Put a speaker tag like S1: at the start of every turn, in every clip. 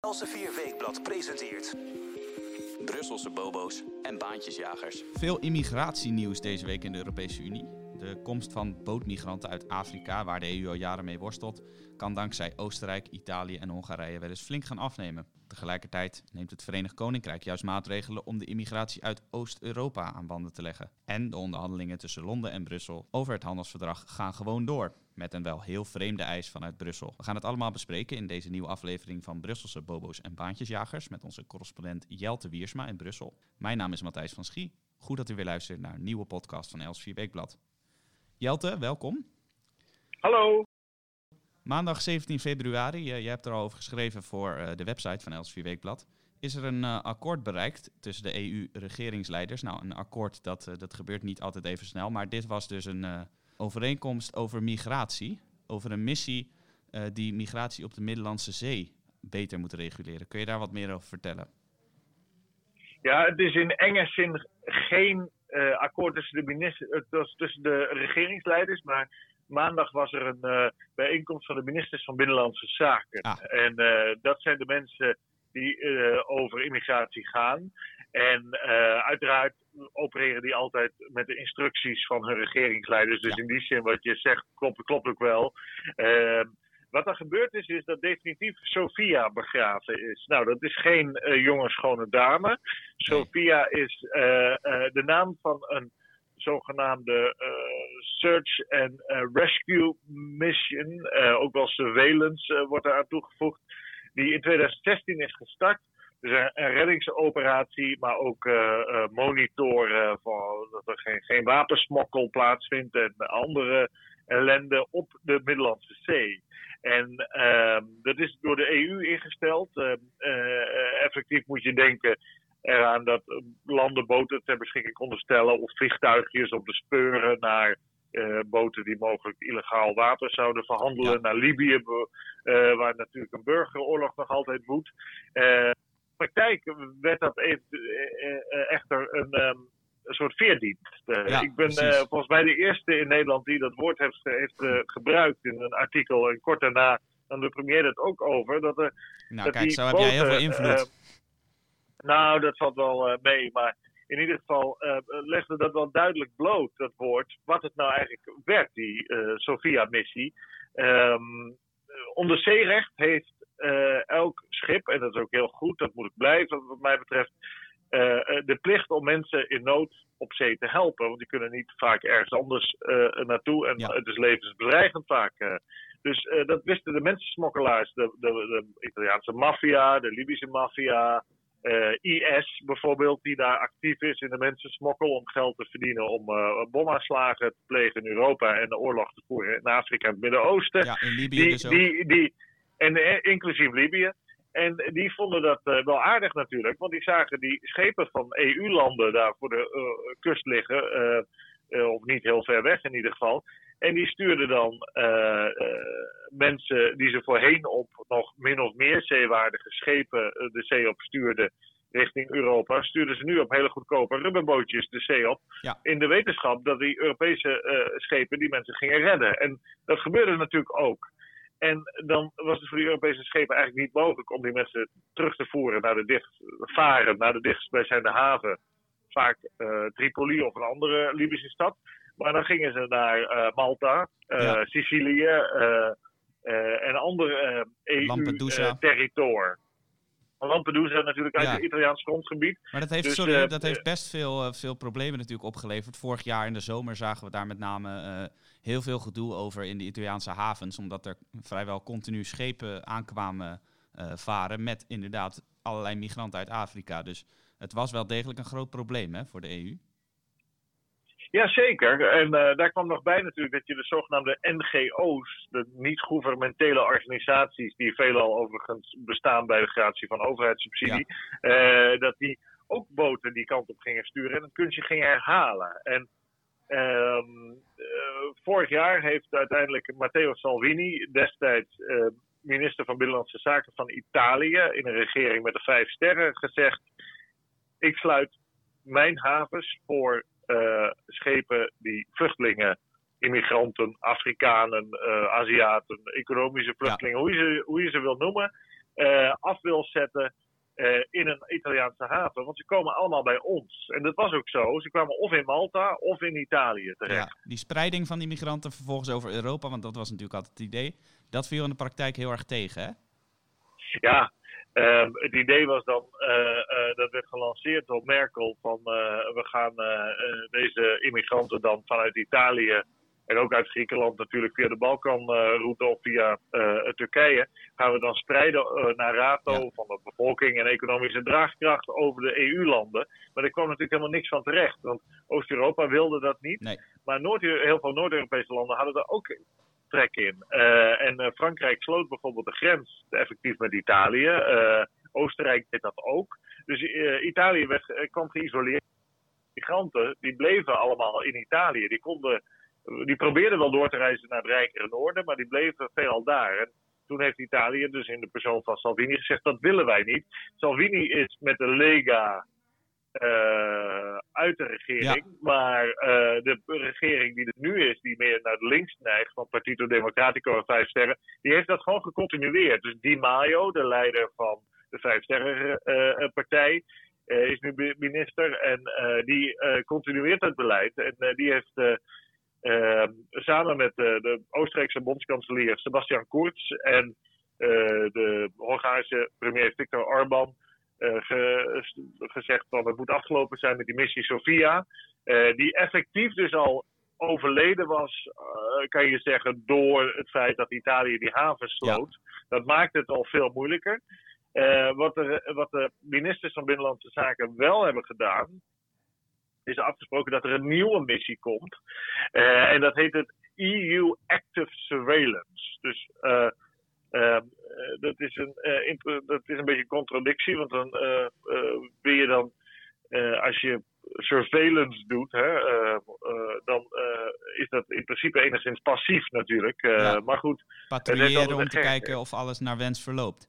S1: Elsevier Weekblad presenteert... Brusselse bobo's en baantjesjagers.
S2: Veel immigratienieuws deze week in de Europese Unie. De komst van bootmigranten uit Afrika, waar de EU al jaren mee worstelt, kan dankzij Oostenrijk, Italië en Hongarije wel eens flink gaan afnemen. Tegelijkertijd neemt het Verenigd Koninkrijk juist maatregelen om de immigratie uit Oost-Europa aan banden te leggen. En de onderhandelingen tussen Londen en Brussel over het handelsverdrag gaan gewoon door. Met een wel heel vreemde eis vanuit Brussel. We gaan het allemaal bespreken in deze nieuwe aflevering van Brusselse Bobo's en Baantjesjagers met onze correspondent Jelte Wiersma in Brussel. Mijn naam is Matthijs van Schie. Goed dat u weer luistert naar een nieuwe podcast van Els 4 Weekblad. Jelte, welkom.
S3: Hallo.
S2: Maandag 17 februari, je, je hebt er al over geschreven voor uh, de website van Els 4 Weekblad. Is er een uh, akkoord bereikt tussen de EU-regeringsleiders? Nou, een akkoord dat, dat gebeurt niet altijd even snel, maar dit was dus een overeenkomst over migratie. Over een missie die migratie op de Middellandse Zee beter moet reguleren. Kun je daar wat meer over vertellen?
S3: Ja, het is in enge zin geen uh, akkoord tussen de, minister, tussen de regeringsleiders, maar maandag was er een uh, bijeenkomst van de ministers van Binnenlandse Zaken.
S2: Ah.
S3: En uh, dat zijn de mensen die over immigratie gaan. En uiteraard opereren die altijd met de instructies van hun regeringsleiders. Dus
S2: Ja.
S3: in die zin, wat je zegt, klopt, klopt ook wel. Wat er gebeurd is, is dat definitief Sophia begraven is. Nou, dat is geen eh, jonge, schone dame. Sophia is eh, eh, de naam van een zogenaamde Search and Rescue Mission, ook wel surveillance wordt eraan toegevoegd, die in 2016 is gestart. Dus een, reddingsoperatie, maar ook monitoren van dat er geen, geen wapensmokkel plaatsvindt en andere ellende op de Middellandse Zee. En ehm, dat is door de EU ingesteld. Ehm, eh, effectief moet je denken eraan dat eh, landen boten ter beschikking konden stellen of vliegtuigjes op de speuren naar eh, boten die mogelijk illegaal water zouden verhandelen.
S2: Ja.
S3: Naar Libië, eh, waar natuurlijk een burgeroorlog nog altijd woedt. In de praktijk werd dat even, eh, eh, echter een, ehm, een soort veerdienst. Eh,
S2: Ja,
S3: ik ben eh, volgens mij de eerste in Nederland die dat woord heeft, heeft eh, gebruikt in een artikel. En kort daarna nam de premier het ook over. Dat er
S2: Nou,
S3: dat
S2: kijk, zo heb jij heel veel invloed.
S3: nou, dat valt wel mee. Maar in ieder geval legde dat wel duidelijk bloot, dat woord, wat het nou eigenlijk werd, die eh Sophia-missie. Ehm, onder zeerecht heeft elk schip, en dat is ook heel goed, dat moet het blijven wat mij betreft, eh, eh, de plicht om mensen in nood op zee te helpen. Want die kunnen niet vaak ergens anders eh, naartoe en
S2: Ja.
S3: het is levensbedreigend vaak. Dus dat wisten de mensensmokkelaars, de, de, de Italiaanse maffia, de Libische maffia, IS bijvoorbeeld, die daar actief is in de mensensmokkel om geld te verdienen om bomaanslagen te plegen in Europa en de oorlog te voeren in Afrika en het Midden-Oosten.
S2: Ja, in Libië
S3: Die,
S2: dus ook.
S3: die, die, en inclusief Libië. En die vonden dat eh, wel aardig natuurlijk, want die zagen die schepen van EU-landen daar voor de eh, kust liggen, eh, of niet heel ver weg in ieder geval. En die stuurden dan mensen die ze voorheen op nog min of meer zeewaardige schepen de zee op stuurden richting Europa, stuurden ze nu op hele goedkope rubberbootjes de zee op.
S2: Ja.
S3: In de wetenschap dat die Europese schepen die mensen gingen redden. En dat gebeurde natuurlijk ook. En dan was het voor die Europese schepen eigenlijk niet mogelijk om die mensen terug te voeren naar de dicht, varen naar de dichtstbijzijnde haven. Vaak eh, Tripoli of een andere Libische stad. Maar dan gingen ze naar eh, Malta, eh,
S2: Ja.
S3: Sicilië en andere eh
S2: Lampedusa.
S3: Natuurlijk uit
S2: Ja.
S3: het Italiaans grondgebied.
S2: Maar dat heeft,
S3: Dus,
S2: sorry, dat heeft best veel, veel problemen natuurlijk opgeleverd. Vorig jaar in de zomer zagen we daar met name heel veel gedoe over in de Italiaanse havens. Omdat er vrijwel continu schepen aankwamen eh, varen met inderdaad allerlei migranten uit Afrika. Dus het was wel degelijk een groot probleem hè, voor de EU.
S3: Jazeker. En eh, daar kwam nog bij natuurlijk dat je de zogenaamde NGO's, de niet-governementele organisaties, die veelal overigens bestaan bij de gratie van overheidssubsidie, eh, dat die ook boten die kant op gingen sturen en het kunstje gingen herhalen. En vorig jaar heeft uiteindelijk Matteo Salvini, destijds eh, minister van Binnenlandse Zaken van Italië, in een regering met de vijf sterren, gezegd: Ik sluit mijn havens voor eh, schepen die vluchtelingen, immigranten, Afrikanen, eh, Aziaten, economische vluchtelingen, hoe, je ze, hoe je ze wil noemen, af wil zetten in een Italiaanse haven. Want ze komen allemaal bij ons. En dat was ook zo. Ze kwamen of in Malta of in Italië terecht. Ja,
S2: die spreiding van die migranten vervolgens over Europa, want dat was natuurlijk altijd het idee. Dat viel in de praktijk heel erg tegen, hè?
S3: Ja, Um, het idee was dan, uh, uh, dat werd gelanceerd door Merkel, van we gaan deze immigranten dan vanuit Italië en ook uit Griekenland natuurlijk via de Balkanroute of via Turkije, gaan we dan strijden naar rato ja. van de bevolking en economische draagkracht over de EU-landen. Maar er kwam natuurlijk helemaal niks van terecht, want Oost-Europa wilde dat niet.
S2: Nee.
S3: Maar Noord heel veel Noord-Europese landen hadden er ook trek in. Uh, en uh, Frankrijk sloot bijvoorbeeld de grens effectief met Italië. Uh, Oostenrijk deed dat ook. Dus Italië werd, kwam geïsoleerd. Migranten die bleven allemaal in Italië. Die, konden, die probeerden wel door te reizen naar het rijkere noorden, maar die bleven veelal daar. En toen heeft Italië dus in de persoon van Salvini gezegd: dat willen wij niet. Salvini is met de Lega uh, uit de regering. Maar uh, de regering die er nu is, die meer naar links neigt, van Partito Democratico en Vijf Sterren, die heeft dat gewoon gecontinueerd. Dus Di Maio, de leider van de Vijf Sterren uh, partij, is nu minister en die continueert het beleid. En die heeft samen met de Oostenrijkse bondskanselier Sebastian Kurz en de Hongaarse premier Viktor Orban ge, gezegd van het moet afgelopen zijn met die missie Sofia. Die effectief dus al overleden was, kan je zeggen, door het feit dat Italië die haven sloot. Dat maakt het al veel moeilijker. wat, wat de ministers van Binnenlandse Zaken wel hebben gedaan, is afgesproken dat er een nieuwe missie komt. en dat heet het EU Active Surveillance. Dus uh, dat, is een, dat is een beetje een contradictie, want dan wil je dan, als je surveillance doet, hè, dan is dat in principe enigszins passief natuurlijk. Ja. Maar goed.
S2: Patrouilleren om te kijken of alles naar wens verloopt.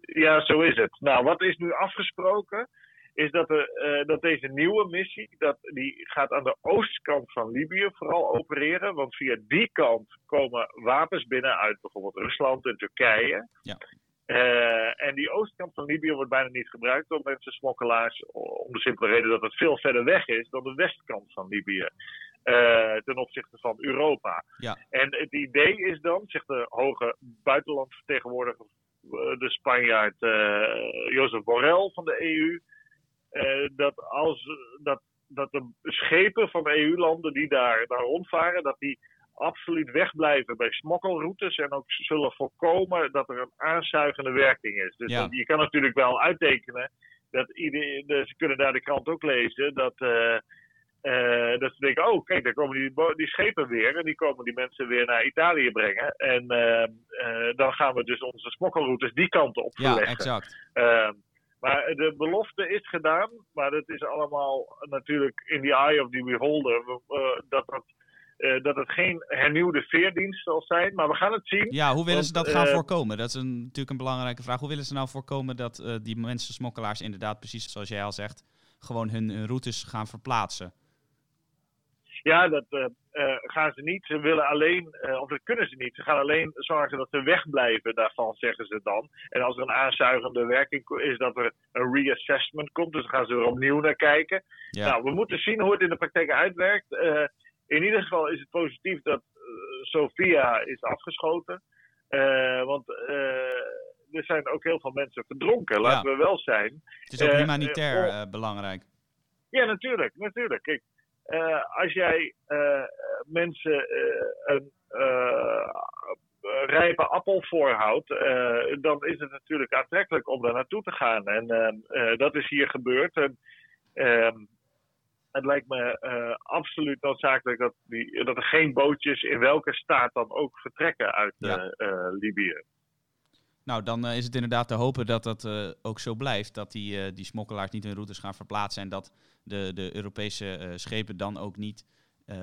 S3: Ja, zo is het. Nou, wat is nu afgesproken? Is dat, er, uh, dat deze nieuwe missie, dat, die gaat aan de oostkant van Libië vooral opereren. Want via die kant komen wapens binnen uit bijvoorbeeld Rusland en Turkije.
S2: Ja.
S3: Uh, en die oostkant van Libië wordt bijna niet gebruikt door mensen smokkelaars. Om de simpele reden dat het veel verder weg is dan de westkant van Libië. Uh, ten opzichte van Europa.
S2: Ja.
S3: En het idee is dan, zegt de hoge buitenlandvertegenwoordiger, de Spanjaard Jozef Borrell van de EU uh, dat als dat, dat de schepen van EU-landen die daar, daar rondvaren, dat die absoluut wegblijven bij smokkelroutes en ook zullen voorkomen dat er een aanzuigende werking is. Dus
S2: ja.
S3: je kan natuurlijk wel uittekenen dat iedereen, ze kunnen daar de krant ook lezen dat, uh, uh, dat ze denken, oh kijk, daar komen die, die schepen weer en die komen die mensen weer naar Italië brengen. En uh, dan gaan we dus onze smokkelroutes die kant op verleggen.
S2: Ja, exact.
S3: Maar de belofte is gedaan, maar het is allemaal natuurlijk in the eye of the beholder. Dat, dat, uh, dat het geen hernieuwde veerdienst zal zijn, maar we gaan het zien.
S2: Ja, hoe willen ze dat gaan uh, voorkomen? Dat is een, natuurlijk een belangrijke vraag. Hoe willen ze nou voorkomen dat die mensen, smokkelaars, inderdaad, precies zoals jij al zegt, gewoon hun, hun routes gaan verplaatsen?
S3: Ja, dat uh, uh, gaan ze niet. Ze willen alleen, uh, of dat kunnen ze niet. Ze gaan alleen zorgen dat ze wegblijven daarvan, zeggen ze dan. En als er een aanzuigende werking is, dat er een reassessment komt. Dus dan gaan ze er opnieuw naar kijken.
S2: Ja.
S3: Nou, we moeten zien hoe het in de praktijk uitwerkt. in ieder geval is het positief dat Sofia is afgeschoten. want er zijn ook heel veel mensen verdronken, laten
S2: ja.
S3: we wel zijn.
S2: Het is ook humanitair belangrijk.
S3: Ja, natuurlijk. natuurlijk. Kijk, als jij uh, mensen uh, een rijpe appel voorhoudt, dan is het natuurlijk aantrekkelijk om daar naartoe te gaan. En dat is hier gebeurd. En, ehm, het lijkt me absoluut noodzakelijk dat, die, dat er geen bootjes in welke staat dan ook vertrekken uit
S2: ja.
S3: Libië.
S2: Nou, dan is het inderdaad te hopen dat dat ook zo blijft. Dat die, die smokkelaars niet hun routes gaan verplaatsen. En dat de, de Europese schepen dan ook niet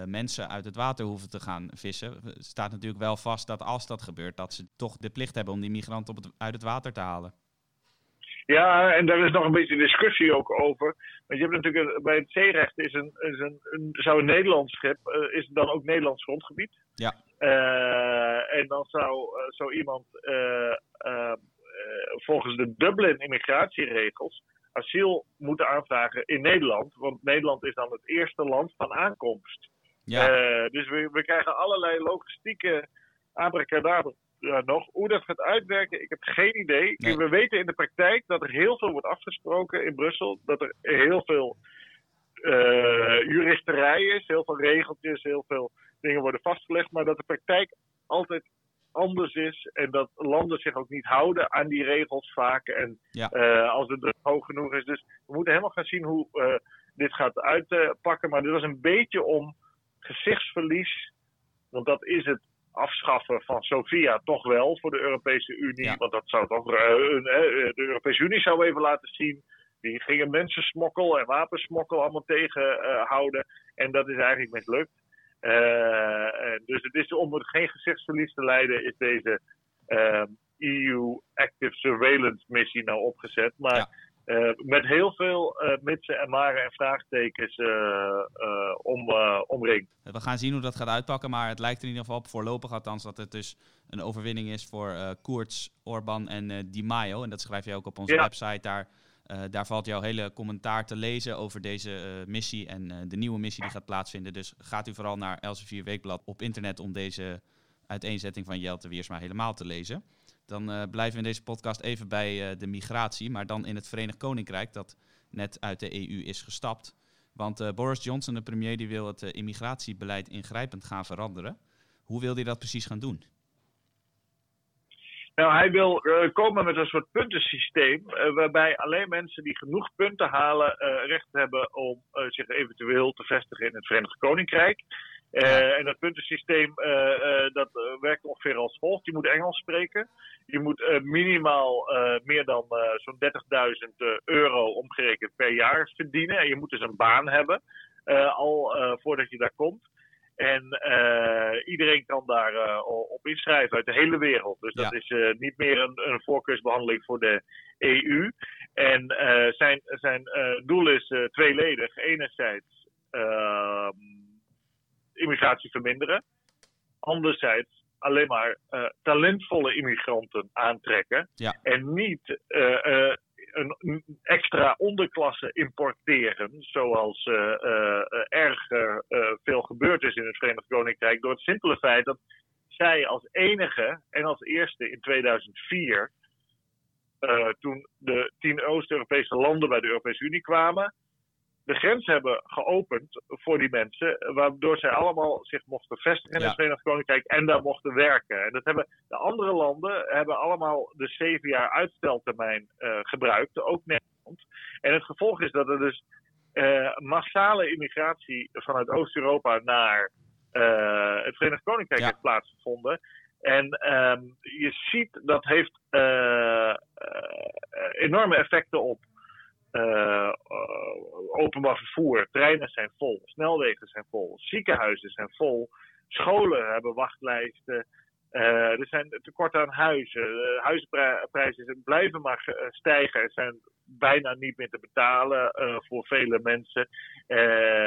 S2: mensen uit het water hoeven te gaan vissen. Het staat natuurlijk wel vast dat als dat gebeurt, dat ze toch de plicht hebben om die migranten op het, uit het water te halen.
S3: Ja, en daar is nog een beetje discussie ook over. Want je hebt natuurlijk bij het zeerecht is een, is een, een zou een Nederlands schip, is dan ook Nederlands grondgebied.
S2: Ja.
S3: Uh, en dan zou zo iemand volgens de Dublin immigratieregels asiel moeten aanvragen in Nederland. Want Nederland is dan het eerste land van aankomst. Ja. Uh, dus we, we krijgen allerlei logistieke abracadabra nog. Hoe dat gaat uitwerken, ik heb geen idee. We weten in de praktijk dat er heel veel wordt afgesproken in Brussel. Dat er heel veel uh, juristerij is, heel veel regeltjes, heel veel dingen worden vastgelegd. Maar dat de praktijk altijd anders is en dat landen zich ook niet houden aan die regels vaak. En uh, als het druk hoog genoeg is. Dus we moeten helemaal gaan zien hoe uh, dit gaat uitpakken. maar dit was een beetje om gezichtsverlies, want dat is het afschaffen van Sofia toch wel voor de Europese Unie. Want dat zou toch. Uh, de Europese Unie zou even laten zien. Die gingen mensensmokkel en wapensmokkel allemaal tegenhouden. en dat is eigenlijk mislukt. Uh, dus het is om geen gezichtsverlies te leiden, is deze EU Active Surveillance Missie nou opgezet. Maar uh, met heel veel uh, mitsen en maren en vraagtekens uh, om, omringd.
S2: We gaan zien hoe dat gaat uitpakken, maar het lijkt er in ieder geval op, voorlopig althans, dat het dus een overwinning is voor Koerts, Orban en Di Maio. En dat schrijf je ook op onze website. Daar, daar valt jouw hele commentaar te lezen over deze missie en de nieuwe missie die gaat plaatsvinden. Dus gaat u vooral naar Elsevier Weekblad op internet om deze uiteenzetting van Jelte Wiersma helemaal te lezen. Dan uh, blijven we in deze podcast even bij de migratie, maar dan in het Verenigd Koninkrijk, dat net uit de EU is gestapt. Want Boris Johnson, de premier, die wil het immigratiebeleid ingrijpend gaan veranderen. Hoe wil hij dat precies gaan doen?
S3: Nou, hij wil komen met een soort puntensysteem, waarbij alleen mensen die genoeg punten halen recht hebben om zich eventueel te vestigen in het Verenigd Koninkrijk. Uh, en dat puntensysteem uh, uh, dat werkt ongeveer als volgt. Je moet Engels spreken. Je moet minimaal meer dan zo'n 30.000 euro omgerekend per jaar verdienen. En je moet dus een baan hebben al voordat je daar komt. En iedereen kan daar op inschrijven uit de hele wereld. Dus dat is niet meer een, een, voorkeursbehandeling voor de EU. En zijn, zijn doel is tweeledig. Enerzijds ehm, immigratie verminderen. Anderzijds alleen maar talentvolle immigranten aantrekken. En niet een extra onderklasse importeren, zoals erg veel gebeurd is in het Verenigd Koninkrijk, door het simpele feit dat zij als enige en als eerste in 2004, toen de tien Oost-Europese landen bij de Europese Unie kwamen, de grens hebben geopend voor die mensen, waardoor zij allemaal zich mochten vestigen in het Verenigd Koninkrijk en daar mochten werken. En dat hebben de andere landen hebben allemaal de zeven jaar uitsteltermijn uh, gebruikt, ook Nederland. En het gevolg is dat er dus uh, massale immigratie vanuit Oost-Europa naar uh, het Verenigd Koninkrijk ja. heeft plaatsgevonden. En um, je ziet dat heeft enorme effecten op openbaar vervoer, treinen zijn vol, snelwegen zijn vol, ziekenhuizen zijn vol, scholen hebben wachtlijsten. Uh, er zijn tekorten aan huizen. De huizenprijzen blijven maar stijgen. Er zijn bijna niet meer te betalen uh, voor vele mensen.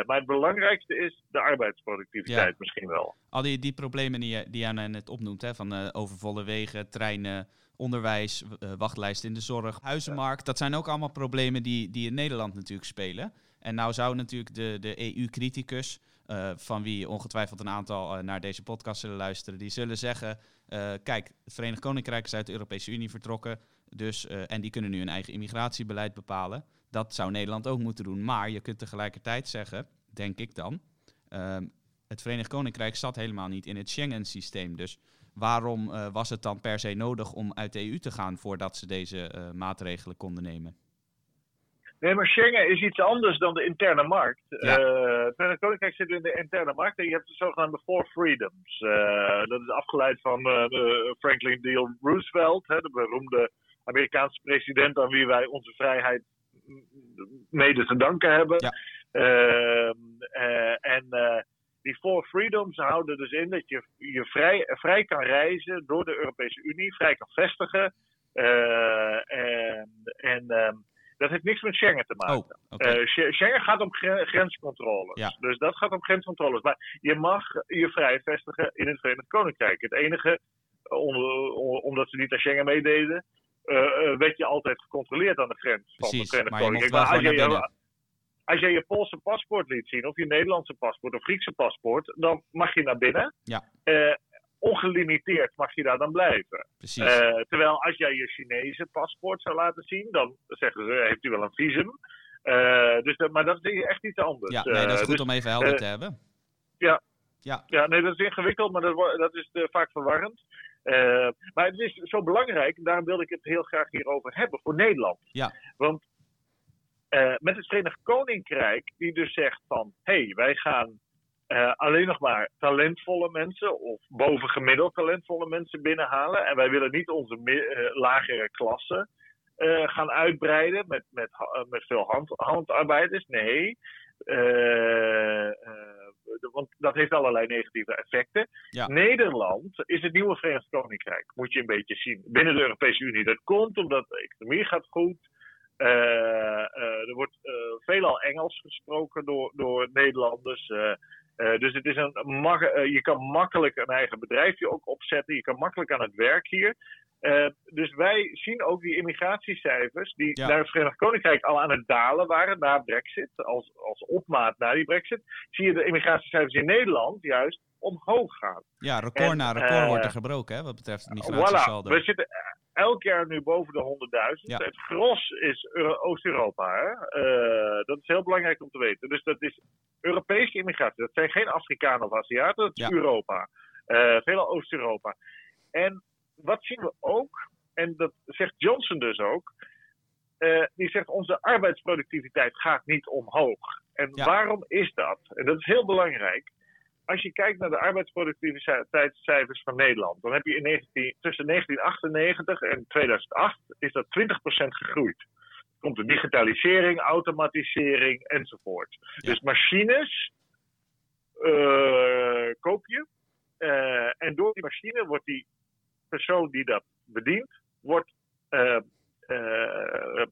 S3: maar het belangrijkste is de arbeidsproductiviteit ja. misschien wel.
S2: Al die, die problemen die, je, die jij net opnoemt, hè, van overvolle wegen, treinen, onderwijs, uh, wachtlijsten in de zorg, huizenmarkt. Dat zijn ook allemaal problemen die, die in Nederland natuurlijk spelen. En nou zou natuurlijk de, de EU-criticus, uh, van wie ongetwijfeld een aantal uh, naar deze podcast zullen luisteren, die zullen zeggen: kijk, het Verenigd Koninkrijk is uit de Europese Unie vertrokken. Dus, en die kunnen nu een eigen immigratiebeleid bepalen. Dat zou Nederland ook moeten doen. Maar je kunt tegelijkertijd zeggen, denk ik dan, ehm, het Verenigd Koninkrijk zat helemaal niet in het Schengen-systeem. Dus waarom was het dan per se nodig om uit de EU te gaan voordat ze deze maatregelen konden nemen?
S3: Nee, maar Schengen is iets anders dan de interne markt. Ja. Uh, het Verenigd Koninkrijk zit in de interne markt en je hebt de zogenaamde Four Freedoms. dat is afgeleid van Franklin D. Roosevelt, hè, de beroemde Amerikaanse president aan wie wij onze vrijheid mede te danken hebben. Ja. Ehm, en die Four Freedoms houden dus in dat je je vrij, vrij kan reizen door de Europese Unie, vrij kan vestigen. En, en um, dat heeft niks met Schengen te maken. Oh, okay. uh, Schengen gaat om grenscontroles. Ja. Dus dat gaat om grenscontroles. Maar je mag je vrij vestigen in het Verenigd Koninkrijk. Het enige, om, omdat ze niet aan Schengen meededen, werd je altijd gecontroleerd aan de grens van
S2: Precies, je mocht
S3: Koninkrijk. Maar als je, als je je Poolse paspoort liet zien, of je Nederlandse paspoort of Griekse paspoort, dan mag je naar binnen.
S2: Ja.
S3: Eh, ongelimiteerd mag je daar dan blijven. Eh, terwijl als jij je Chinese paspoort zou laten zien, dan zeggen ze, heeft u wel een visum? Eh, dus dat, maar dat is echt iets anders.
S2: ja, nee, dat is
S3: Eh,
S2: goed
S3: dus-
S2: om even helder
S3: eh,
S2: te hebben.
S3: ja.
S2: Ja,
S3: Ja, nee, dat is ingewikkeld, maar dat, dat is eh, vaak verwarrend. Eh, maar het is zo belangrijk, daarom wilde ik het heel graag hierover hebben, voor Nederland.
S2: Ja.
S3: Want eh, met het Verenigd Koninkrijk, die dus zegt van, hé, hey, wij gaan eh, alleen nog maar talentvolle mensen, of bovengemiddeld talentvolle mensen binnenhalen. En wij willen niet onze eh, lagere klasse eh, gaan uitbreiden met, met, met veel hand, handarbeiders. Nee. Want dat heeft allerlei negatieve effecten.
S2: Ja.
S3: Nederland is het nieuwe Verenigd Koninkrijk, moet je een beetje zien. Binnen de Europese Unie. Dat komt omdat de economie gaat goed. Er wordt veelal Engels gesproken door, door Nederlanders. Eh, dus het is een eh, je kan makkelijk een eigen bedrijfje ook opzetten. Je kan makkelijk aan het werk hier. Eh, dus wij zien ook die immigratiecijfers, die
S2: Ja.
S3: naar het Verenigd Koninkrijk al aan het dalen waren na Brexit, als, als opmaat na die Brexit, zie je de immigratiecijfers in Nederland juist omhoog gaan.
S2: ja record
S3: en,
S2: na record
S3: eh,
S2: wordt er gebroken, hè, wat betreft
S3: Voilà,
S2: migratiesaldo.
S3: we zitten elk jaar nu boven de 100.000.
S2: Ja.
S3: Het gros is Euro- Oost-Europa. hè. Eh, dat is heel belangrijk om te weten. Dus dat is Europese immigratie. Dat zijn geen Afrikanen of Aziaten, dat is
S2: Ja.
S3: Europa. Eh veelal Oost-Europa. En wat zien we ook, en dat zegt Johnson dus ook, die zegt onze arbeidsproductiviteit gaat niet omhoog. En
S2: Ja.
S3: waarom is dat? En dat is heel belangrijk. Als je kijkt naar de arbeidsproductiviteitscijfers van Nederland, dan heb je in 19, tussen 1998 en 2008 is dat 20% gegroeid. Komt de digitalisering, automatisering enzovoort.
S2: Ja.
S3: Dus machines eh, koop je. eh, en door die machine wordt die persoon die dat bedient, wordt, eh,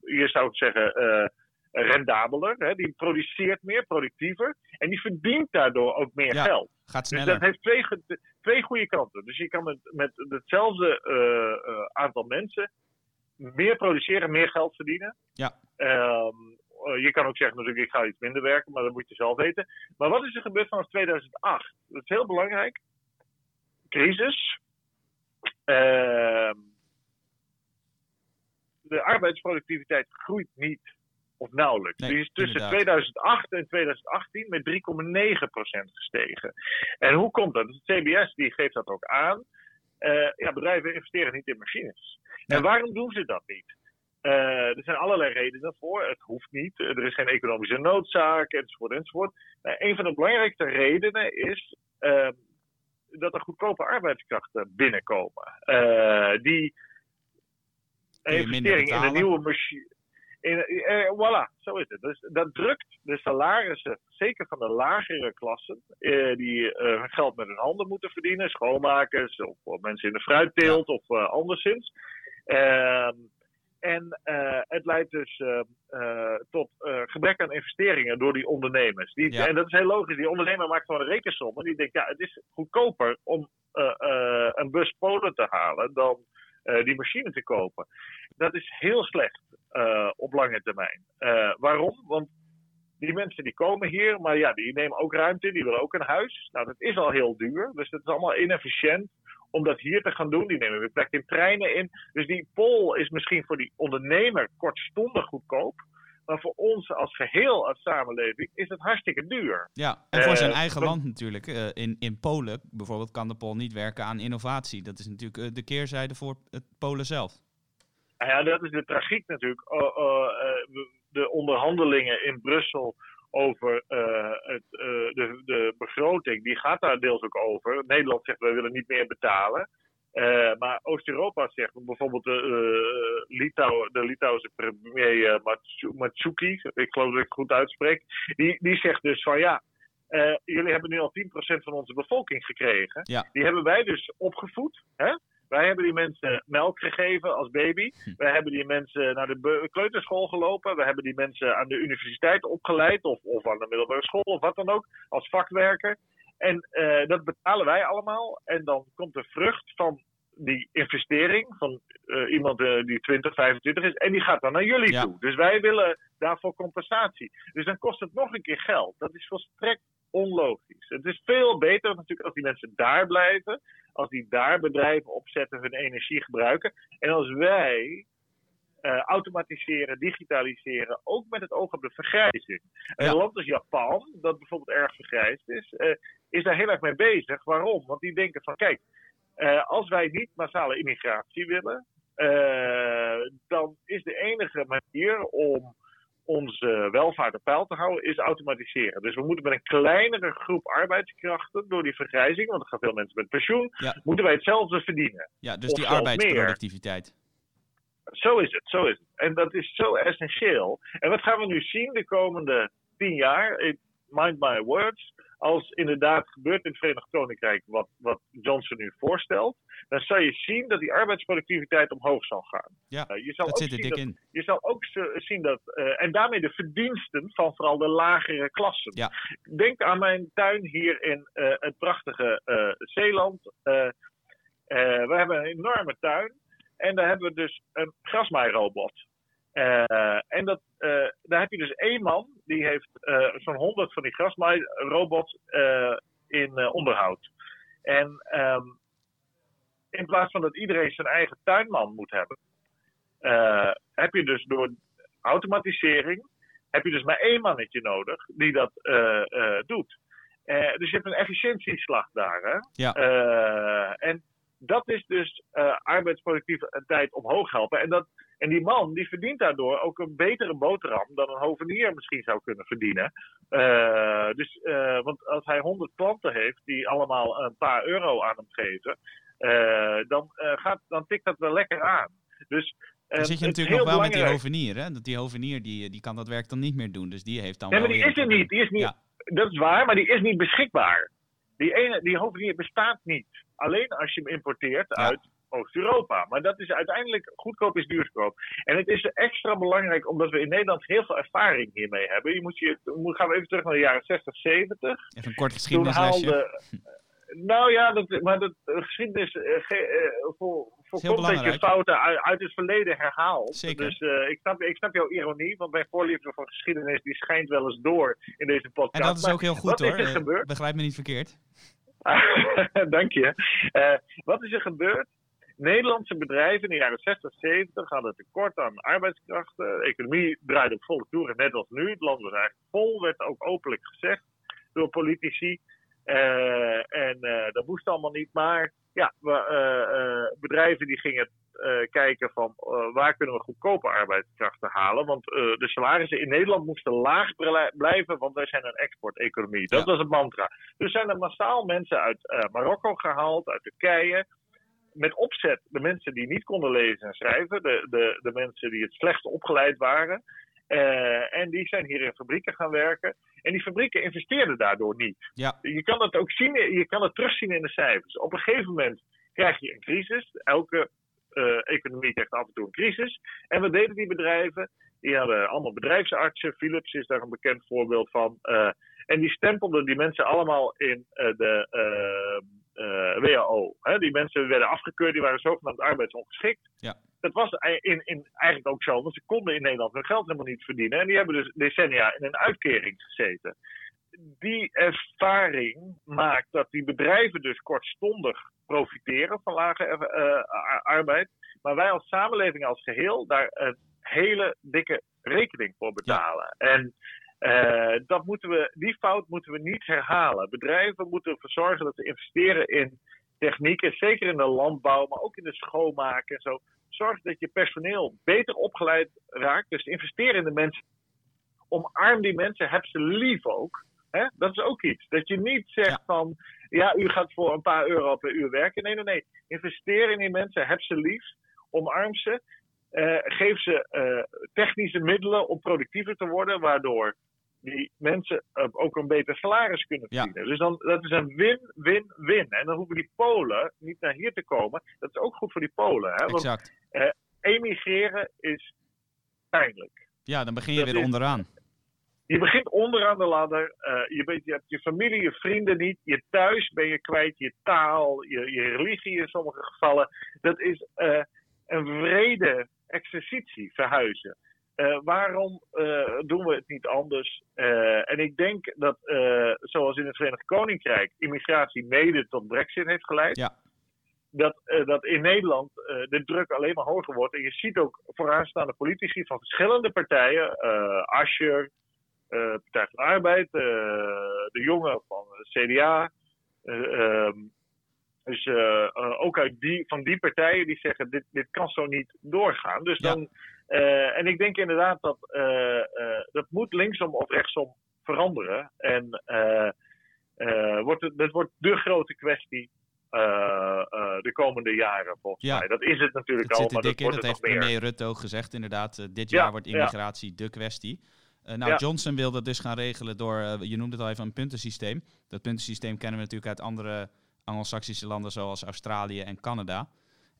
S3: hier zou ik zeggen, rendabeler. Hè? Die produceert meer, productiever. En die verdient daardoor ook meer
S2: Ja.
S3: geld.
S2: Gaat
S3: Dus
S2: sneller.
S3: dat heeft twee, twee goede kanten. Dus je kan met, met hetzelfde eh, eh, aantal mensen meer produceren, meer geld verdienen.
S2: Ja.
S3: Ehm, eh, je kan ook zeggen natuurlijk, ik ga iets minder werken, maar dat moet je zelf weten. Maar wat is er gebeurd vanaf 2008? Dat is heel belangrijk. Crisis. Ehm, de arbeidsproductiviteit groeit niet of nauwelijks.
S2: Nee,
S3: Die is tussen
S2: inderdaad.
S3: 2008 en 2018 met 3,9% gestegen. En hoe komt dat? Het CBS die geeft dat ook aan. Eh, ja, bedrijven investeren niet in machines.
S2: Ja.
S3: En waarom doen ze dat niet? Eh, er zijn allerlei redenen voor. Het hoeft niet. Er is geen economische noodzaak, enzovoort, enzovoort. Uh, een van de belangrijkste redenen is uh, dat er goedkope arbeidskrachten binnenkomen. Die investering in een nieuwe machine. Eh, voilà, zo is het. Dus dat drukt de salarissen, zeker van de lagere klassen, eh, die hun geld met hun handen moeten verdienen, schoonmakers of, mensen in de fruitteelt of anderszins. Uh, en uh, het leidt dus uh, tot gebrek aan investeringen door die ondernemers. Die, ja. En dat is heel logisch. Die ondernemer maakt gewoon een rekensom. En die denkt, ja, het is goedkoper om een bus Polen te halen dan die machine te kopen. Dat is heel slecht op lange termijn. waarom? Want die mensen die komen hier, maar ja, die nemen ook ruimte, die willen ook een huis. Nou, dat is al heel duur, dus dat is allemaal inefficiënt om dat hier te gaan doen. Die nemen weer plek in treinen in. Dus die pol is misschien voor die ondernemer kortstondig goedkoop. Maar voor ons als geheel als samenleving is het hartstikke duur.
S2: Ja, en voor uh, zijn eigen land natuurlijk. Uh, in, in Polen bijvoorbeeld kan de Pool niet werken aan innovatie. Dat is natuurlijk uh, de keerzijde voor het Polen zelf.
S3: Ja, dat is de tragiek natuurlijk. Uh, de onderhandelingen in Brussel over het, de, de begroting, die gaat daar deels ook over. Nederland zegt, we willen niet meer betalen. Uh, maar Oost-Europa zegt, bijvoorbeeld de, Litouw, de Litouwse premier Matsuki, ik geloof dat ik het goed uitspreek, die, die zegt dus van ja, jullie hebben nu al 10% van onze bevolking gekregen.
S2: Ja.
S3: Die hebben wij dus opgevoed. Hè? Wij hebben die mensen melk gegeven als baby. Wij hebben die mensen naar de kleuterschool gelopen. We hebben die mensen aan de universiteit opgeleid. Of, of aan de middelbare school of wat dan ook. Als vakwerker. En uh, dat betalen wij allemaal. En dan komt de vrucht van die investering van uh, iemand uh, die 20, 25 is. En die gaat dan naar jullie
S2: Ja.
S3: toe. Dus wij willen daarvoor compensatie. Dus dan kost het nog een keer geld. Dat is volstrekt onlogisch. Het is veel beter natuurlijk als die mensen daar blijven. Als die daar bedrijven opzetten, hun energie gebruiken. En als wij eh, automatiseren, digitaliseren, ook met het oog op de vergrijzing.
S2: Ja.
S3: Een land als Japan, dat bijvoorbeeld erg vergrijsd is, eh, is daar heel erg mee bezig. Waarom? Want die denken van, kijk, eh, als wij niet massale immigratie willen, dan is de enige manier om onze welvaart op peil te houden, is automatiseren. Dus we moeten met een kleinere groep arbeidskrachten, door die vergrijzing, want er gaan veel mensen met pensioen,
S2: Ja.
S3: moeten wij hetzelfde verdienen.
S2: Ja, dus
S3: Of
S2: die arbeidsproductiviteit.
S3: Zo is het, zo is het. En dat is zo essentieel. En wat gaan we nu zien de komende tien jaar? Ik mind my words. Als inderdaad gebeurt in het Verenigd Koninkrijk wat, wat Johnson nu voorstelt, dan zal je zien dat die arbeidsproductiviteit omhoog zal gaan.
S2: Ja,
S3: Eh, je zal
S2: Dat zit er dik in.
S3: je zal ook zien dat, eh, en daarmee de verdiensten van vooral de lagere klassen.
S2: Ja.
S3: Denk aan mijn tuin hier in eh, het prachtige Zeeland. We hebben een enorme tuin en daar hebben we dus een grasmaairobot. Eh, en dat, eh, daar heb je dus één man die heeft eh, zo'n honderd van die grasmaairobots eh in onderhoud. En ehm, in plaats van dat iedereen zijn eigen tuinman moet hebben, heb je dus door automatisering, heb je dus maar één mannetje nodig die dat doet. Dus je hebt een efficiëntieslag daar. Hè?
S2: Ja.
S3: En dat is dus eh arbeidsproductiviteit omhoog helpen. En, dat, en die man die verdient daardoor ook een betere boterham dan een hovenier misschien zou kunnen verdienen. Eh, dus, want als hij 100 klanten heeft die allemaal een paar euro aan hem geven, dan, gaat, dan tikt dat wel lekker aan. Dus,
S2: Dan zit je natuurlijk nog wel met die hovenier, hè? Dat die hovenier die, die kan dat werk dan niet meer doen. Dus die heeft dan
S3: Nee, maar die is er niet. Die is niet
S2: Ja,
S3: Dat is waar, maar die is niet beschikbaar. Die, ene, die hovenier bestaat niet. Alleen als je hem importeert
S2: Ja.
S3: uit Oost-Europa. Maar dat is uiteindelijk goedkoop is duurkoop. En het is extra belangrijk omdat we in Nederland heel veel ervaring hiermee hebben. Je moet je, gaan we even terug naar de jaren 60, 70.
S2: even een kort
S3: Toen
S2: geschiedenislesje.
S3: haalde. Nou ja, dat, maar dat eh, geschiedenis eh, ge- eh, voor, voorkomt dat je fouten uit, uit het verleden herhaalt.
S2: Zeker.
S3: Dus eh, ik, snap, ik snap jouw ironie, want mijn voorliefde voor geschiedenis die schijnt wel eens door in deze podcast.
S2: En dat is ook heel goed
S3: wat
S2: hoor.
S3: is er
S2: Eh? Begrijp me niet verkeerd.
S3: Dank je. Eh, wat is er gebeurd? Nederlandse bedrijven in de jaren 60, 70 hadden tekort aan arbeidskrachten. De economie draaide op volle toeren, net als nu. Het land was eigenlijk vol, werd ook openlijk gezegd door politici. En dat moest allemaal niet. Maar ja, we, eh, eh, bedrijven die gingen eh, kijken van waar kunnen we goedkope arbeidskrachten halen. Want de salarissen in Nederland moesten laag blij- blijven, want wij zijn een exporteconomie. Dat
S2: Ja.
S3: was het mantra. Dus zijn er massaal mensen uit Marokko gehaald, uit Turkije. Met opzet de mensen die niet konden lezen en schrijven, de, de, de mensen die het slechtst opgeleid waren. Eh, en die zijn hier in fabrieken gaan werken. En die fabrieken investeerden daardoor niet.
S2: Ja,
S3: Je kan dat ook zien, je kan het terugzien in de cijfers. Op een gegeven moment krijg je een crisis. Elke eh, economie krijgt af en toe een crisis. En wat deden die bedrijven? Die hadden allemaal bedrijfsartsen. Philips is daar een bekend voorbeeld van. Eh, en die stempelden die mensen allemaal in de WHO. Hè? Die mensen werden afgekeurd, die waren zogenaamd arbeidsongeschikt.
S2: Ja.
S3: Dat was in, in, eigenlijk ook zo, want ze konden in Nederland hun geld helemaal niet verdienen. En die hebben dus decennia in een uitkering gezeten die ervaring maakt dat die bedrijven dus kortstondig profiteren van lage eh, eh, ar- arbeid. Maar wij als samenleving als geheel daar een hele dikke rekening voor betalen. En eh, dat moeten we, die fout moeten we niet herhalen. Bedrijven moeten ervoor zorgen dat ze investeren in technieken, zeker in de landbouw, maar ook in de schoonmaak en zo. Zorg dat je personeel beter opgeleid raakt. Dus investeer in de mensen. Omarm die mensen, heb ze lief ook. Hè? Dat is ook iets. Dat je niet zegt van, ja, u gaat voor een paar euro per uur werken. Nee, nee, nee. Investeer in die mensen, heb ze lief, omarm ze. Eh, geef ze eh, technische middelen om productiever te worden, waardoor die mensen eh, ook een beter salaris kunnen
S2: Ja.
S3: verdienen. Dus dan, dat is een win-win-win. En dan hoeven die Polen niet naar hier te komen. Dat is ook goed voor die Polen. Hè? Want
S2: exact.
S3: emigreren is pijnlijk.
S2: Ja, dan begin je
S3: dat
S2: weer
S3: is-
S2: onderaan.
S3: je begint onderaan de ladder. je, je hebt je familie, je vrienden niet. Je thuis ben je kwijt. Je taal, je, je religie in sommige gevallen. Dat is een vrede exercitie, verhuizen. Uh, waarom uh, doen we het niet anders? Uh, en ik denk dat, zoals in het Verenigd Koninkrijk, immigratie mede tot Brexit heeft geleid. Ja. Dat, dat in Nederland de druk alleen maar hoger wordt. En je ziet ook vooraanstaande politici van verschillende partijen, Ascher, Partij van de Arbeid, de jongen van CDA. Ehm, dus ook uit die, van die partijen die zeggen: dit, dit kan zo niet doorgaan. Dus dan uh, en ik denk inderdaad dat dat moet linksom of rechtsom veranderen. En wordt het, dat wordt de grote kwestie de komende jaren, volgens mij. Dat is het natuurlijk
S2: al,
S3: maar
S2: dat, wordt dat heeft premier Rutte ook gezegd, inderdaad. dit jaar wordt immigratie ja. de kwestie. nou, Johnson wilde dus gaan regelen door, je noemde het al even, een puntensysteem. Dat puntensysteem kennen we natuurlijk uit andere Anglo-Saxische landen zoals Australië en Canada.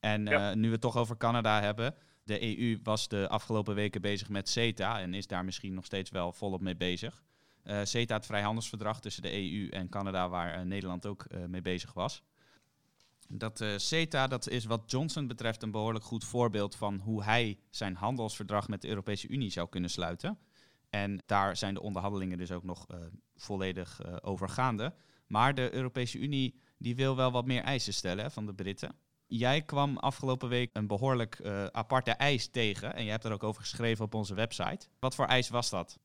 S2: En nu we het toch over Canada hebben, de EU was de afgelopen weken bezig met CETA en is daar misschien nog steeds wel volop mee bezig. Uh, CETA, het vrijhandelsverdrag tussen de EU en Canada, waar uh, Nederland ook mee bezig was. Dat CETA, dat is wat Johnson betreft een behoorlijk goed voorbeeld van hoe hij zijn handelsverdrag met de Europese Unie zou kunnen sluiten. En daar zijn de onderhandelingen dus ook nog volledig over gaande. Maar de Europese Unie die wil wel wat meer eisen stellen van de Britten. Jij kwam afgelopen week een behoorlijk uh, aparte eis tegen. En je hebt er ook over geschreven op onze website. Wat voor eis was dat?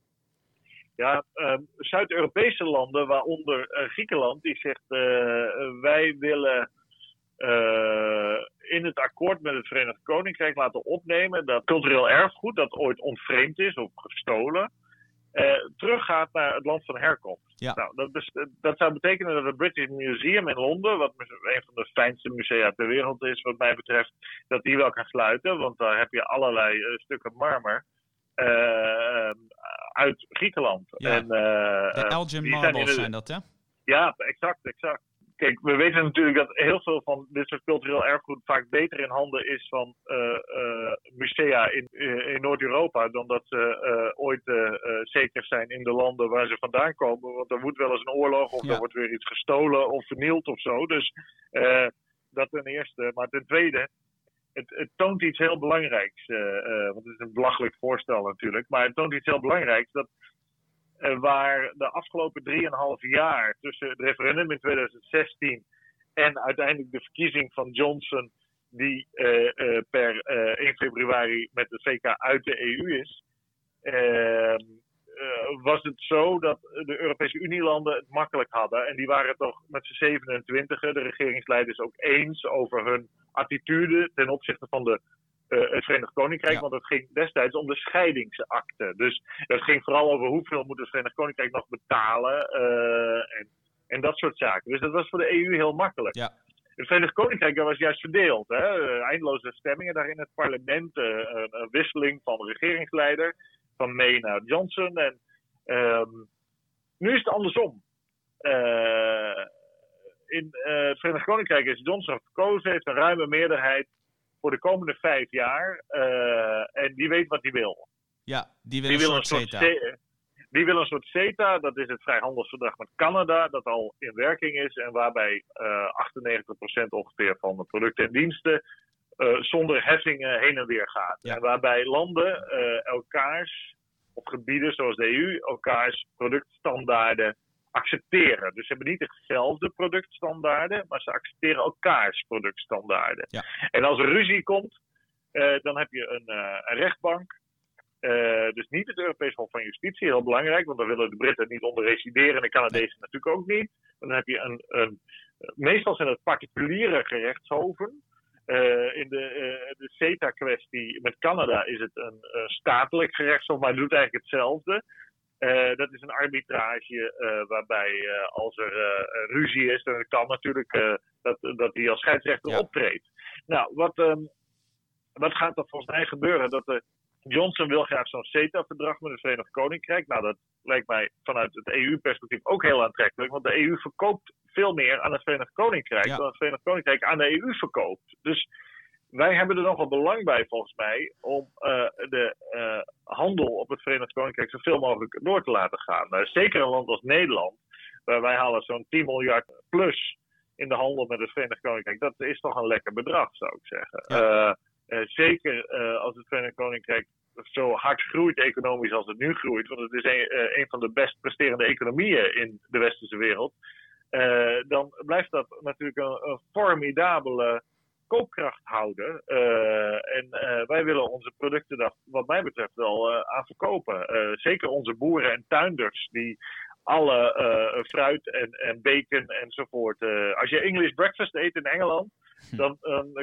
S3: Ja, uh, Zuid-Europese landen, waaronder uh, Griekenland, die zegt: uh, wij willen in het akkoord met het Verenigd Koninkrijk laten opnemen dat cultureel erfgoed dat ooit ontvreemd is of gestolen, teruggaat naar het land van herkomst. Ja. Nou, dat, dat, zou betekenen dat het British Museum in Londen, wat een van de fijnste musea ter wereld is, wat mij betreft, dat die wel kan sluiten. Want daar heb je allerlei uh, stukken marmer. Uh, uit Griekenland.
S2: Ja. En, de Elgin Marbles zijn dat, hè?
S3: Ja, exact, exact kijk, we weten natuurlijk dat heel veel van dit soort cultureel erfgoed vaak beter in handen is van uh, uh, musea in, uh, in Noord-Europa dan dat ze ooit zeker zijn in de landen waar ze vandaan komen. Want er moet wel eens een oorlog of er wordt weer iets gestolen of vernield of zo. Dus dat ten eerste. Maar ten tweede, het, het toont iets heel belangrijks. want het is een belachelijk voorstel natuurlijk. Maar het toont iets heel belangrijks dat eh, waar de afgelopen 3,5 jaar tussen het referendum in 2016 en uiteindelijk de verkiezing van Johnson, die uh, uh, per 1 februari met de VK uit de EU is, ehm, was het zo dat de Europese Unielanden het makkelijk hadden. En die waren toch met z'n 27 de regeringsleiders ook eens over hun attitude ten opzichte van de uh, het Verenigd Koninkrijk. Want het ging destijds om de scheidingsakte. Dus het ging vooral over hoeveel moet het Verenigd Koninkrijk nog betalen. Uh, en, en dat soort zaken. Dus dat was voor de EU heel makkelijk. Ja. Het Verenigd Koninkrijk was juist verdeeld. Hè? Uh, eindeloze stemmingen daar in het parlement. Een, een, wisseling van de regeringsleider. Van May naar Johnson. En um, nu is het andersom. in het Verenigd Koninkrijk is Johnson verkozen. Heeft een ruime meerderheid voor de komende vijf jaar. Uh, en die weet wat hij wil.
S2: Ja, die wil, die een, wil soort een, soort CETA.
S3: Die wil een soort CETA, dat is het vrijhandelsverdrag met Canada, dat al in werking is en waarbij uh, 98% ongeveer van de producten en diensten uh, zonder heffingen heen en weer gaat. Ja. En waarbij landen elkaars, of gebieden zoals de EU, elkaars productstandaarden accepteren. Dus ze hebben niet dezelfde productstandaarden, maar ze accepteren elkaars productstandaarden. Ja. En als er ruzie komt, uh, dan heb je een, uh, een rechtbank. Uh, dus niet het Europees Hof van Justitie, heel belangrijk, want daar willen de Britten niet onder resideren en de Canadezen natuurlijk ook niet. Dan heb je een, een meestal zijn het particuliere gerechtshoven. In de, de CETA-kwestie met Canada is het een statelijk gerechtshof, maar het doet eigenlijk hetzelfde. Uh, dat is een arbitrage uh, waarbij uh, als er ruzie is, dan kan natuurlijk dat, dat hij als scheidsrechter ja. optreedt. Nou, wat, um, wat gaat er volgens mij gebeuren? Dat de Johnson wil graag zo'n CETA-verdrag met het Verenigd Koninkrijk. Nou, dat lijkt mij vanuit het EU-perspectief ook heel aantrekkelijk. Want de EU verkoopt veel meer aan het Verenigd Koninkrijk ja. dan het Verenigd Koninkrijk aan de EU verkoopt. Dus wij hebben er nogal belang bij, volgens mij, om uh, de uh, handel op het Verenigd Koninkrijk zoveel mogelijk door te laten gaan. zeker een land als Nederland, waar wij halen zo'n 10 miljard plus in de handel met het Verenigd Koninkrijk. Dat is toch een lekker bedrag, zou ik zeggen. zeker als het Verenigd Koninkrijk zo hard groeit economisch als het nu groeit, want het is een, een van de best presterende economieën in de westerse wereld, dan blijft dat natuurlijk een, een formidabele koopkracht houden. Uh, en uh, wij willen onze producten daar, wat mij betreft, wel uh, aan verkopen. zeker onze boeren en tuinders, die alle fruit en, en bacon enzovoort. als je English breakfast eet in Engeland, hm. dan,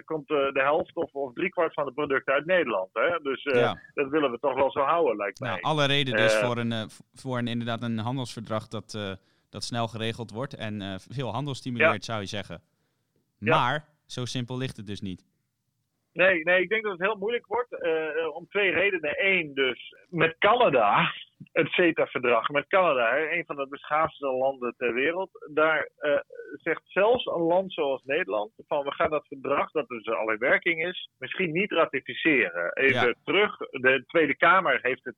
S3: komt de helft of, of driekwart van de producten uit Nederland. Hè? Dus ja. dat willen we toch wel zo houden, lijkt nou, mij.
S2: alle reden dus voor, een, voor een, inderdaad een handelsverdrag dat, dat snel geregeld wordt en veel handel stimuleert, zou je zeggen. Maar zo simpel ligt het dus niet.
S3: Nee, nee, ik denk dat het heel moeilijk wordt. Uh, om twee redenen. Eén, dus met Canada, het CETA-verdrag met Canada, een van de beschaafdste landen ter wereld. Daar uh, zegt zelfs een land zoals Nederland: van we gaan dat verdrag, dat dus al in werking is, misschien niet ratificeren. Even terug, de Tweede Kamer heeft het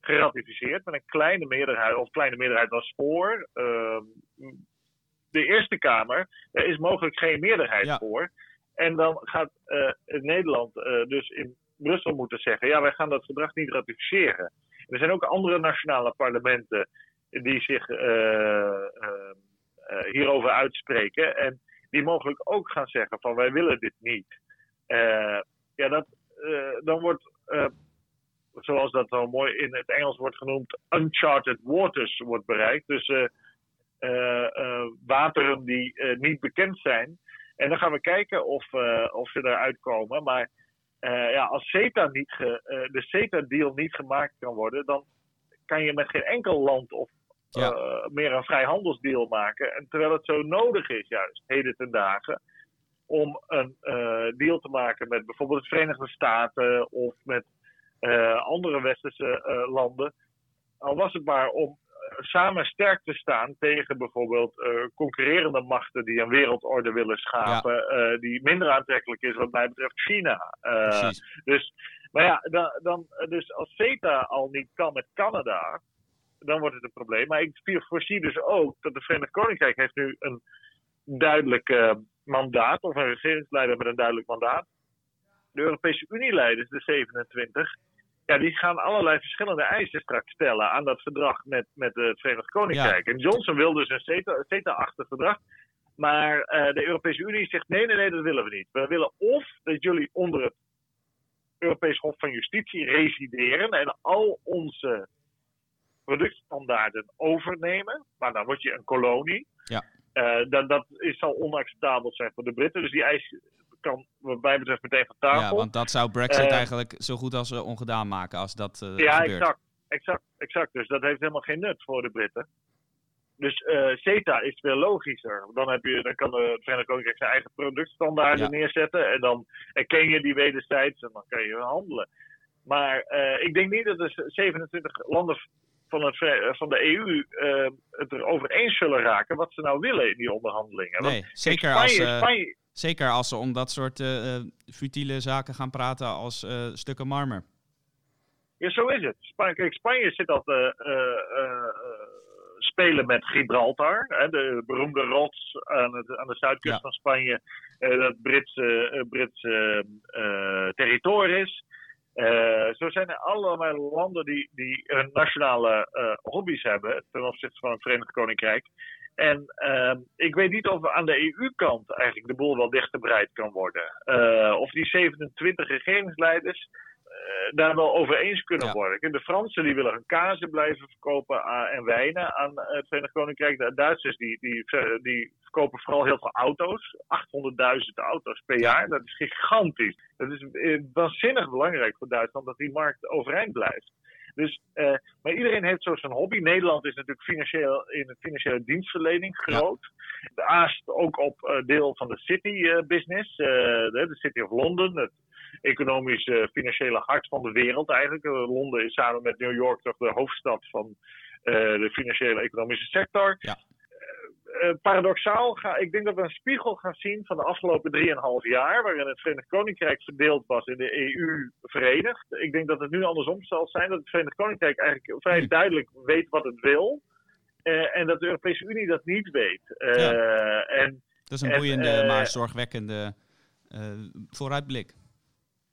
S3: geratificeerd met een kleine meerderheid, of kleine meerderheid was voor. Uh, de Eerste Kamer, er is mogelijk geen meerderheid voor. En dan gaat uh, Nederland uh, dus in Brussel moeten zeggen: ja, wij gaan dat verdrag niet ratificeren. er zijn ook andere nationale parlementen die zich uh, hierover uitspreken. En die mogelijk ook gaan zeggen: van wij willen dit niet. ja, dat, dan wordt zoals dat zo mooi in het Engels wordt genoemd, uncharted waters wordt bereikt. Dus eh, eh, wateren die eh, niet bekend zijn. En dan gaan we kijken of, of ze eruit komen. Maar ja, als CETA niet de CETA-deal niet gemaakt kan worden, dan kan je met geen enkel land of meer een vrijhandelsdeal maken. En terwijl het zo nodig is, juist heden ten dagen, om een deal te maken met bijvoorbeeld de Verenigde Staten of met andere westerse landen. Al was het maar om samen sterk te staan tegen bijvoorbeeld uh, concurrerende machten die een wereldorde willen schapen, ja. uh, die minder aantrekkelijk is wat mij betreft China. Uh, dus, maar ja, dan, dan, dus als CETA al niet kan met Canada, dan wordt het een probleem. Maar ik voorzie dus ook dat de Verenigd Koninkrijk heeft nu een duidelijk mandaat, of een regeringsleider met een duidelijk mandaat. De Europese Unie-leiders, de 27, ja, die gaan allerlei verschillende eisen straks stellen aan dat verdrag met, met het Verenigd Koninkrijk. En Johnson wil dus een CETA-achtig verdrag. Maar uh, de Europese Unie zegt: nee, nee, nee, dat willen we niet. We willen of dat jullie onder het Europees Hof van Justitie resideren en al onze productstandaarden overnemen. Maar dan word je een kolonie. Ja. Uh, dat, dat is, zal onacceptabel zijn voor de Britten. Dus die eis kan wat mij betreft meteen van tafel.
S2: Ja, want dat zou Brexit uh, eigenlijk zo goed als uh, ongedaan maken als dat uh,
S3: ja,
S2: gebeurt.
S3: exact, exact, exact. Dus dat heeft helemaal geen nut voor de Britten. Dus CETA is veel logischer. Dan, heb je, dan kan de Verenigd Koninkrijk zijn eigen productstandaarden ja. neerzetten. En dan erken je die wederzijds en dan kan je handelen. Maar ik denk niet dat de 27 landen van, het, van de EU het erover eens zullen raken wat ze nou willen in die onderhandelingen.
S2: Nee, Want, zeker Spanje, als... Spanje, Zeker als ze om dat soort uh, futiele zaken gaan praten als uh, stukken marmer.
S3: Ja, zo is het. Spanje, kijk, Spanje zit al te spelen met Gibraltar, hè, de beroemde rots aan, het, aan de zuidkust ja. van Spanje, dat Britse, Britse territorium zo zijn er allemaal landen die, die hun nationale hobby's hebben ten opzichte van het Verenigd Koninkrijk. En uh, ik weet niet of aan de EU-kant eigenlijk de boel wel dichterbreid kan worden. Uh, of die 27 regeringsleiders uh, daar wel over eens kunnen worden. De Fransen die willen hun kazen blijven verkopen en wijnen aan het Verenigd Koninkrijk. De Duitsers die, die, die verkopen vooral heel veel auto's. 800.000 auto's per jaar. Dat is gigantisch. Dat is eh, waanzinnig belangrijk voor Duitsland dat die markt overeind blijft. Dus, uh, maar iedereen heeft zo zijn hobby. Nederland is natuurlijk financieel, in de financiële dienstverlening groot. Ja. De aast ook op uh, deel van de city uh, business. de, de, City of London, het economisch financiële hart van de wereld eigenlijk. Londen is samen met New York toch de hoofdstad van de financiële economische sector. Ja. Uh, paradoxaal, ga, ik denk dat we een spiegel gaan zien van de afgelopen 3,5 jaar, waarin het Verenigd Koninkrijk verdeeld was in de EU verenigd. Ik denk dat het nu andersom zal zijn, dat het Verenigd Koninkrijk eigenlijk vrij duidelijk weet wat het wil. Uh, en dat de Europese Unie dat niet weet. Uh, ja. en,
S2: dat is een boeiende, maar zorgwekkende vooruitblik.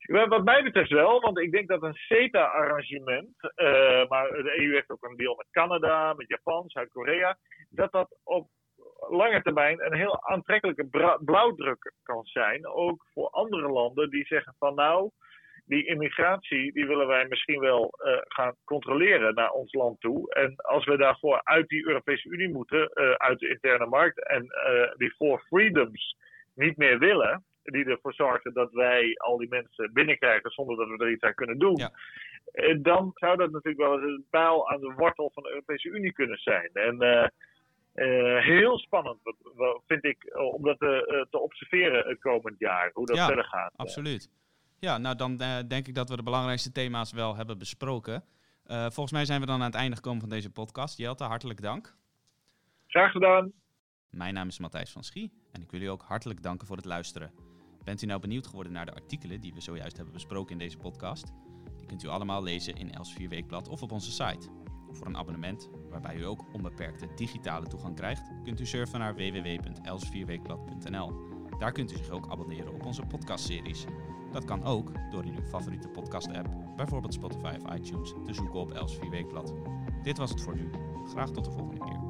S3: Wat mij betreft wel, want ik denk dat een CETA-arrangement, uh, maar de EU heeft ook een deal met Canada, met Japan, Zuid-Korea, dat dat op lange termijn een heel aantrekkelijke blauwdruk kan zijn. Ook voor andere landen die zeggen van nou, die immigratie die willen wij misschien wel uh, gaan controleren naar ons land toe. En als we daarvoor uit die Europese Unie moeten, uh, uit de interne markt en die four freedoms niet meer willen, die ervoor zorgen dat wij al die mensen binnenkrijgen zonder dat we er iets aan kunnen doen. Ja. Eh, dan zou dat natuurlijk wel eens een pijl aan de wortel van de Europese Unie kunnen zijn. En uh, uh, heel spannend vind ik om dat te, te observeren het komend jaar, hoe dat verder gaat.
S2: Absoluut. Ja, nou dan denk ik dat we de belangrijkste thema's wel hebben besproken. volgens mij zijn we dan aan het einde gekomen van deze podcast. Jelte, hartelijk dank.
S3: Graag gedaan.
S2: Mijn naam is Matthijs van Schie en ik wil u ook hartelijk danken voor het luisteren. Bent u nou benieuwd geworden naar de artikelen die we zojuist hebben besproken in deze podcast? Die kunt u allemaal lezen in Els 4 Weekblad of op onze site. Voor een abonnement, waarbij u ook onbeperkte digitale toegang krijgt, kunt u surfen naar www.els4weekblad.nl. Daar kunt u zich ook abonneren op onze podcastseries. Dat kan ook door in uw favoriete podcast-app, bijvoorbeeld Spotify of iTunes, te zoeken op Els 4 Weekblad. Dit was het voor nu. Graag tot de volgende keer.